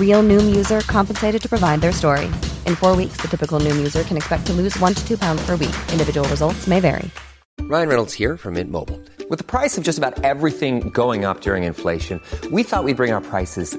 Real Noom user compensated to provide their story. In four weeks, the typical Noom user can expect to lose one to two pounds per week. Individual results may vary. Ryan Reynolds here from Mint Mobile. With the price of just about everything going up during inflation, we thought we'd bring our prices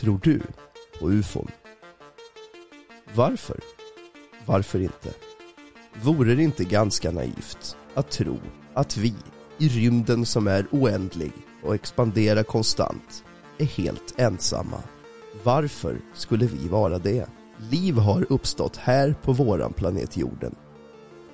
Tror du på ufon? Varför? Varför inte? Vore det inte ganska naivt att tro att vi i rymden som är oändlig och expanderar konstant är helt ensamma? Varför skulle vi vara det? Liv har uppstått här på våran planet jorden.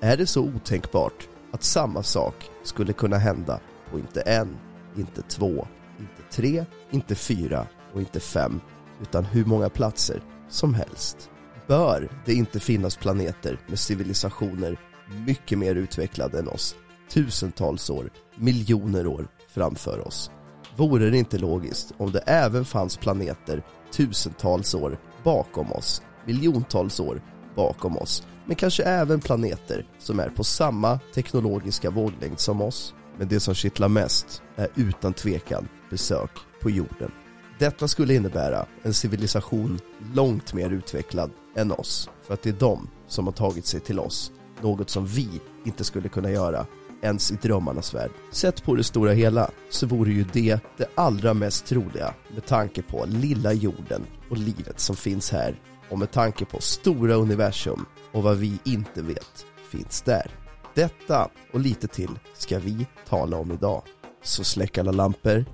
Är det så otänkbart att samma sak skulle kunna hända på inte en, inte två, inte tre, inte fyra och inte fem, utan hur många platser som helst? Bör det inte finnas planeter med civilisationer mycket mer utvecklade än oss, tusentals år, miljoner år framför oss? Vore det inte logiskt om det även fanns planeter tusentals år bakom oss, miljontals år bakom oss, men kanske även planeter som är på samma teknologiska våglängd som oss. Men det som kittlar mest är utan tvekan besök på jorden. Detta skulle innebära en civilisation långt mer utvecklad än oss, för att det är de som har tagit sig till oss, något som vi inte skulle kunna göra ens i drömmarnas värld. Sett på det stora hela så vore ju det det allra mest troliga med tanke på lilla jorden och livet som finns här och med tanke på stora universum och vad vi inte vet finns där. Detta och lite till ska vi tala om idag. Så släck alla lampor,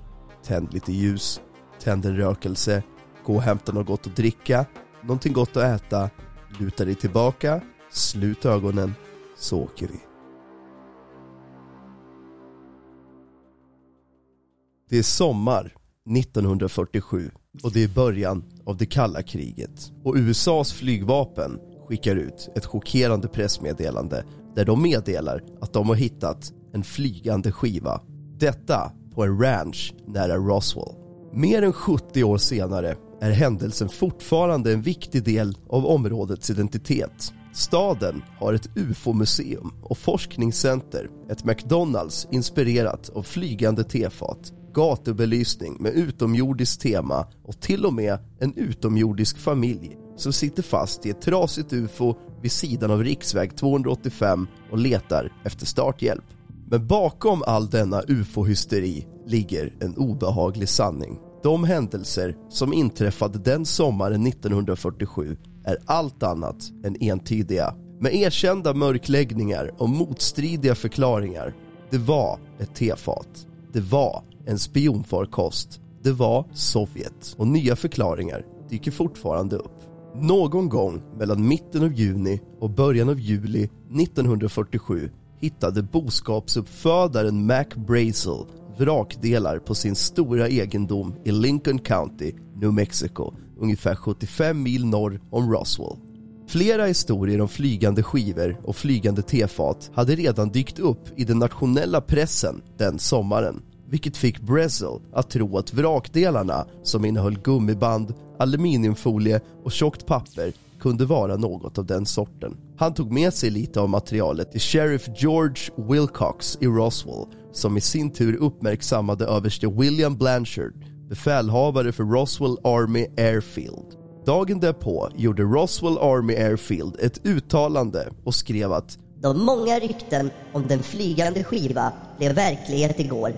tänd lite ljus, tänd en rökelse, gå och hämta något gott att dricka, någonting gott att äta, luta dig tillbaka, slut ögonen, så åker vi. Det är sommar 1947 och det är början av det kalla kriget. Och USAs flygvapen skickar ut ett chockerande pressmeddelande där de meddelar att de har hittat en flygande skiva. Detta på en ranch nära Roswell. Mer än 70 år senare är händelsen fortfarande en viktig del av områdets identitet. Staden har ett UFO-museum och forskningscenter, ett McDonalds inspirerat av flygande tefat, gatubelysning med utomjordiskt tema och till och med en utomjordisk familj som sitter fast i ett trasigt UFO vid sidan av riksväg 285 och letar efter starthjälp. Men bakom all denna UFO-hysteri ligger en obehaglig sanning. De händelser som inträffade den sommaren 1947 är allt annat än entydiga. Med erkända mörkläggningar och motstridiga förklaringar. Det var ett tefat. Det var en spionfarkost. Det var Sovjet. Och nya förklaringar dyker fortfarande upp. Någon gång mellan mitten av juni och början av juli 1947 hittade boskapsuppfödaren Mac Brazel vrakdelar på sin stora egendom i Lincoln County, New Mexico, ungefär 75 mil norr om Roswell. Flera historier om flygande skivor och flygande tefat hade redan dykt upp i den nationella pressen den sommaren vilket fick Brezel att tro att vrakdelarna som innehöll gummiband, aluminiumfolie och tjockt papper kunde vara något av den sorten. Han tog med sig lite av materialet till Sheriff George Wilcox i Roswell som i sin tur uppmärksammade överste William Blanchard, befälhavare för Roswell Army Airfield. Dagen därpå gjorde Roswell Army Airfield ett uttalande och skrev att De många rykten om den flygande skiva blev verklighet igår.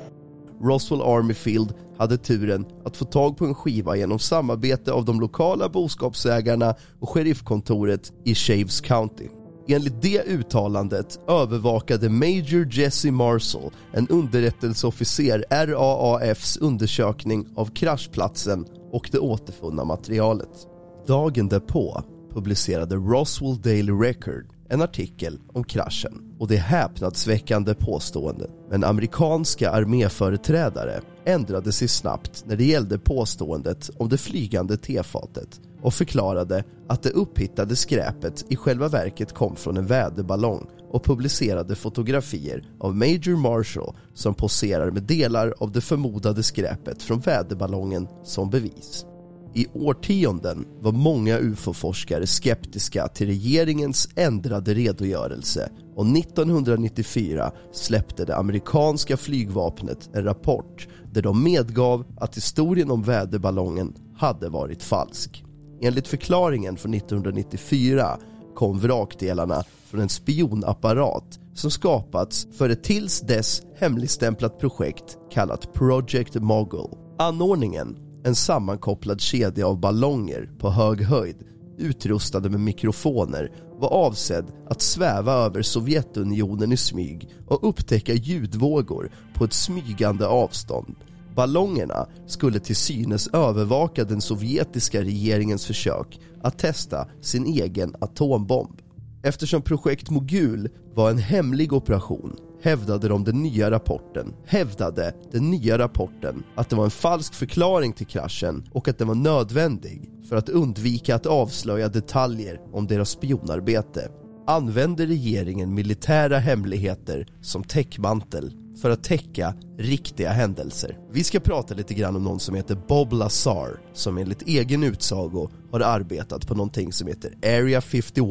Roswell Army Field hade turen att få tag på en skiva genom samarbete av de lokala boskapsägarna och sheriffkontoret i Shaves County. Enligt det uttalandet övervakade Major Jesse Marshall, en underrättelseofficer, RAAFs undersökning av kraschplatsen och det återfunna materialet. Dagen därpå publicerade Roswell Daily Record en artikel om kraschen och det häpnadsväckande påståendet. Men amerikanska arméföreträdare ändrade sig snabbt när det gällde påståendet om det flygande tefatet och förklarade att det upphittade skräpet i själva verket kom från en väderballong och publicerade fotografier av Major Marshall som poserar med delar av det förmodade skräpet från väderballongen som bevis. I årtionden var många ufo-forskare skeptiska till regeringens ändrade redogörelse och 1994 släppte det amerikanska flygvapnet en rapport där de medgav att historien om väderballongen hade varit falsk. Enligt förklaringen från 1994 kom vrakdelarna från en spionapparat som skapats för ett tills dess hemligstämplat projekt kallat Project Mogul. Anordningen en sammankopplad kedja av ballonger på hög höjd utrustade med mikrofoner var avsedd att sväva över Sovjetunionen i smyg och upptäcka ljudvågor på ett smygande avstånd. Ballongerna skulle till synes övervaka den sovjetiska regeringens försök att testa sin egen atombomb. Eftersom projekt Mogul var en hemlig operation hävdade de den nya rapporten, hävdade den nya rapporten att det var en falsk förklaring till kraschen och att den var nödvändig för att undvika att avslöja detaljer om deras spionarbete. Använde regeringen militära hemligheter som täckmantel för att täcka riktiga händelser. Vi ska prata lite grann om någon som heter Bob Lazar som enligt egen utsago har arbetat på någonting som heter Area 51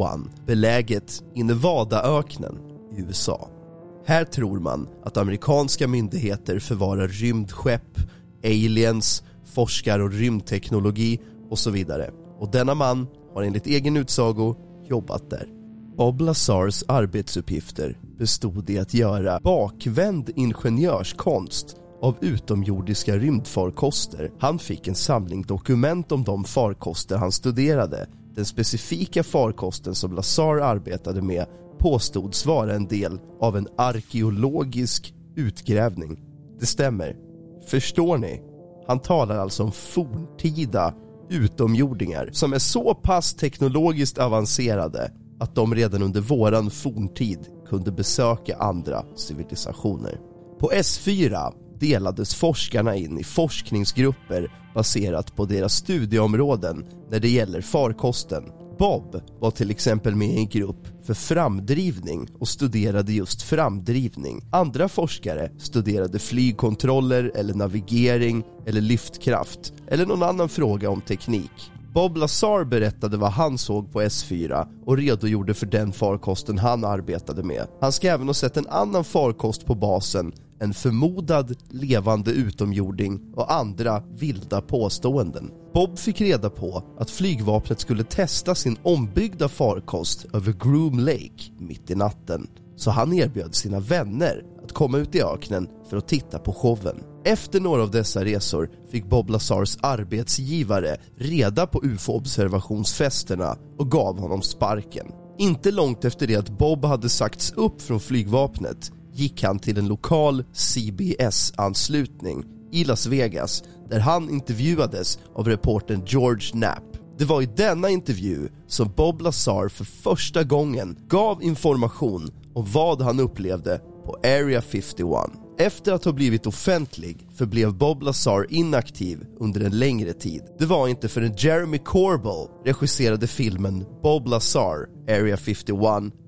beläget i Nevadaöknen i USA. Här tror man att amerikanska myndigheter förvarar rymdskepp, aliens, forskar och rymdteknologi och så vidare. Och denna man har enligt egen utsago jobbat där. Bob Lazars arbetsuppgifter bestod i att göra bakvänd ingenjörskonst av utomjordiska rymdfarkoster. Han fick en samling dokument om de farkoster han studerade. Den specifika farkosten som Lazar arbetade med påstods vara en del av en arkeologisk utgrävning. Det stämmer. Förstår ni? Han talar alltså om forntida utomjordingar som är så pass teknologiskt avancerade att de redan under våran forntid kunde besöka andra civilisationer. På S4 delades forskarna in i forskningsgrupper baserat på deras studieområden när det gäller farkosten Bob var till exempel med i en grupp för framdrivning och studerade just framdrivning. Andra forskare studerade flygkontroller eller navigering eller lyftkraft eller någon annan fråga om teknik. Bob Lazar berättade vad han såg på S4 och redogjorde för den farkosten han arbetade med. Han ska även ha sett en annan farkost på basen, en förmodad levande utomjording och andra vilda påståenden. Bob fick reda på att flygvapnet skulle testa sin ombyggda farkost över Groom Lake mitt i natten. Så han erbjöd sina vänner att komma ut i öknen för att titta på showen. Efter några av dessa resor fick Bob Lazars arbetsgivare reda på ufo-observationsfesterna och gav honom sparken. Inte långt efter det att Bob hade sagts upp från flygvapnet gick han till en lokal CBS-anslutning i Las Vegas där han intervjuades av reportern George Knapp. Det var i denna intervju som Bob Lazar för första gången gav information om vad han upplevde på Area 51. Efter att ha blivit offentlig förblev Bob Lazar inaktiv under en längre tid. Det var inte förrän Jeremy Corbell regisserade filmen Bob Lazar, Area 51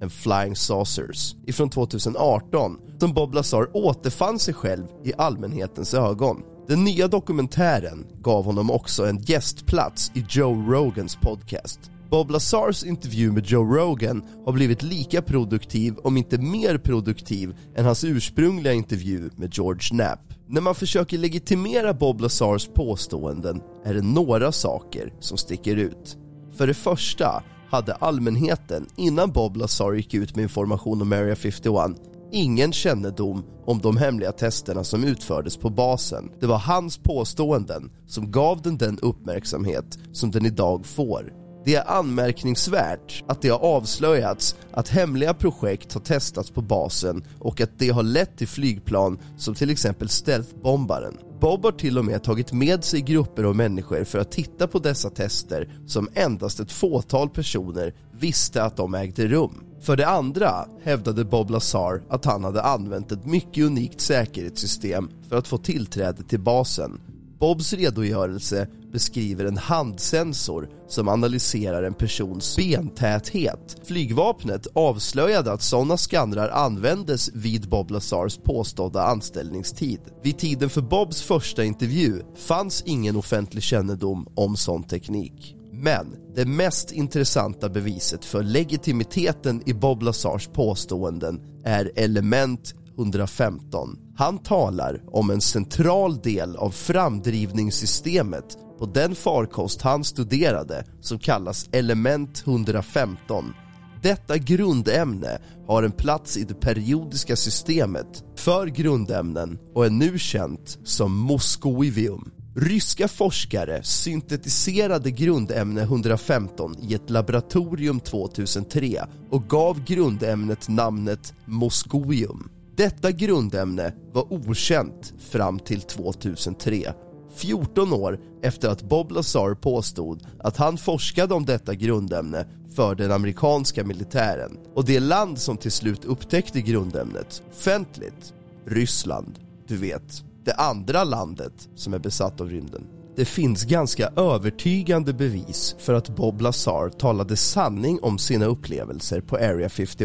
and Flying Saucers ifrån 2018 som Bob Lazar återfann sig själv i allmänhetens ögon. Den nya dokumentären gav honom också en gästplats i Joe Rogans podcast. Bob Lazars intervju med Joe Rogan har blivit lika produktiv, om inte mer produktiv, än hans ursprungliga intervju med George Knapp. När man försöker legitimera Bob Lazars påståenden är det några saker som sticker ut. För det första hade allmänheten innan Bob Lazar gick ut med information om Area 51 ingen kännedom om de hemliga testerna som utfördes på basen. Det var hans påståenden som gav den den uppmärksamhet som den idag får. Det är anmärkningsvärt att det har avslöjats att hemliga projekt har testats på basen och att det har lett till flygplan som till exempel stealthbombaren. Bob har till och med tagit med sig grupper av människor för att titta på dessa tester som endast ett fåtal personer visste att de ägde rum. För det andra hävdade Bob Lazar att han hade använt ett mycket unikt säkerhetssystem för att få tillträde till basen. Bobs redogörelse beskriver en handsensor som analyserar en persons bentäthet. Flygvapnet avslöjade att sådana skannrar användes vid Bob Lazars påstådda anställningstid. Vid tiden för Bobs första intervju fanns ingen offentlig kännedom om sån teknik. Men det mest intressanta beviset för legitimiteten i Bob Lazars påståenden är element 115. Han talar om en central del av framdrivningssystemet på den farkost han studerade som kallas element 115. Detta grundämne har en plats i det periodiska systemet för grundämnen och är nu känt som moskovium. Ryska forskare syntetiserade grundämne 115 i ett laboratorium 2003 och gav grundämnet namnet moskovium. Detta grundämne var okänt fram till 2003. 14 år efter att Bob Lazar påstod att han forskade om detta grundämne för den amerikanska militären. Och det land som till slut upptäckte grundämnet offentligt, Ryssland, du vet, det andra landet som är besatt av rymden. Det finns ganska övertygande bevis för att Bob Lazar talade sanning om sina upplevelser på Area 51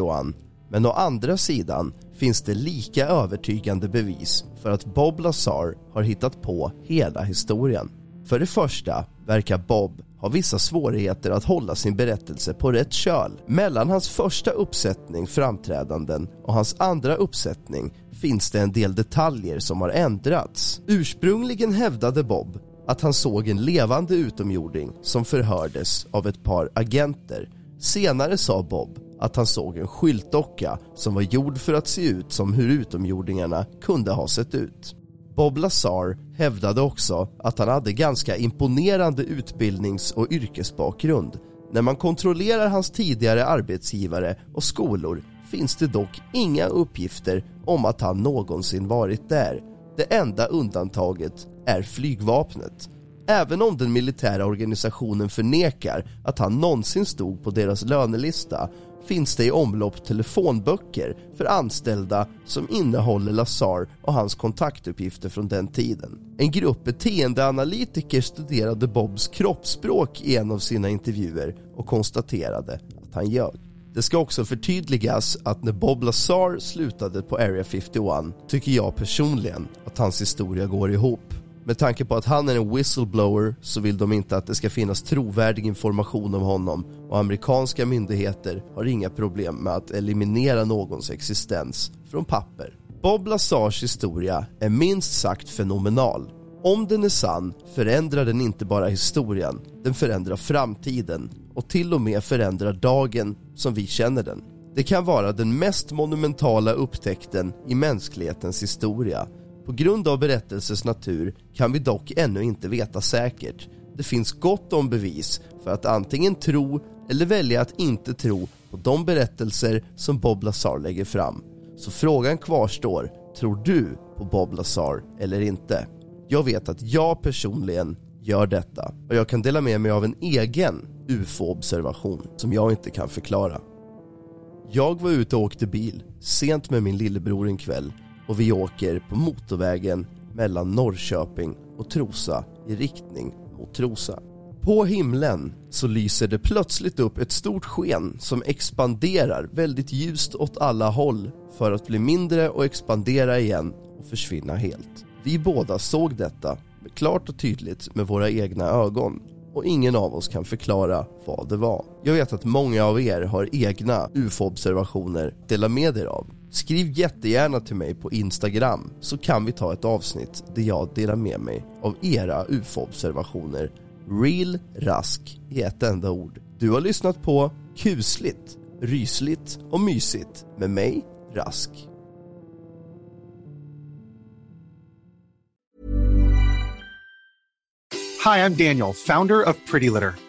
men å andra sidan finns det lika övertygande bevis för att Bob Lazar har hittat på hela historien. För det första verkar Bob ha vissa svårigheter att hålla sin berättelse på rätt köl. Mellan hans första uppsättning framträdanden och hans andra uppsättning finns det en del detaljer som har ändrats. Ursprungligen hävdade Bob att han såg en levande utomjording som förhördes av ett par agenter. Senare sa Bob att han såg en skyltdocka som var gjord för att se ut som hur utomjordingarna kunde ha sett ut. Bob Lazar hävdade också att han hade ganska imponerande utbildnings och yrkesbakgrund. När man kontrollerar hans tidigare arbetsgivare och skolor finns det dock inga uppgifter om att han någonsin varit där. Det enda undantaget är flygvapnet. Även om den militära organisationen förnekar att han någonsin stod på deras lönelista finns det i omlopp telefonböcker för anställda som innehåller Lazar och hans kontaktuppgifter från den tiden. En grupp beteendeanalytiker studerade Bobs kroppsspråk i en av sina intervjuer och konstaterade att han ljög. Det ska också förtydligas att när Bob Lazar slutade på Area 51 tycker jag personligen att hans historia går ihop. Med tanke på att han är en whistleblower så vill de inte att det ska finnas trovärdig information om honom och amerikanska myndigheter har inga problem med att eliminera någons existens från papper. Bob Lazars historia är minst sagt fenomenal. Om den är sann förändrar den inte bara historien, den förändrar framtiden och till och med förändrar dagen som vi känner den. Det kan vara den mest monumentala upptäckten i mänsklighetens historia på grund av berättelsens natur kan vi dock ännu inte veta säkert. Det finns gott om bevis för att antingen tro eller välja att inte tro på de berättelser som Bob Lazar lägger fram. Så frågan kvarstår, tror du på Bob Lazar eller inte? Jag vet att jag personligen gör detta och jag kan dela med mig av en egen UFO-observation som jag inte kan förklara. Jag var ute och åkte bil sent med min lillebror en kväll och vi åker på motorvägen mellan Norrköping och Trosa i riktning mot Trosa. På himlen så lyser det plötsligt upp ett stort sken som expanderar väldigt ljust åt alla håll för att bli mindre och expandera igen och försvinna helt. Vi båda såg detta klart och tydligt med våra egna ögon och ingen av oss kan förklara vad det var. Jag vet att många av er har egna ufo-observationer dela med er av. Skriv jättegärna till mig på Instagram så kan vi ta ett avsnitt där jag delar med mig av era ufo-observationer. Real Rask i ett enda ord. Du har lyssnat på Kusligt, Rysligt och Mysigt med mig, Rask. Hi, I'm Daniel, founder of Pretty Litter.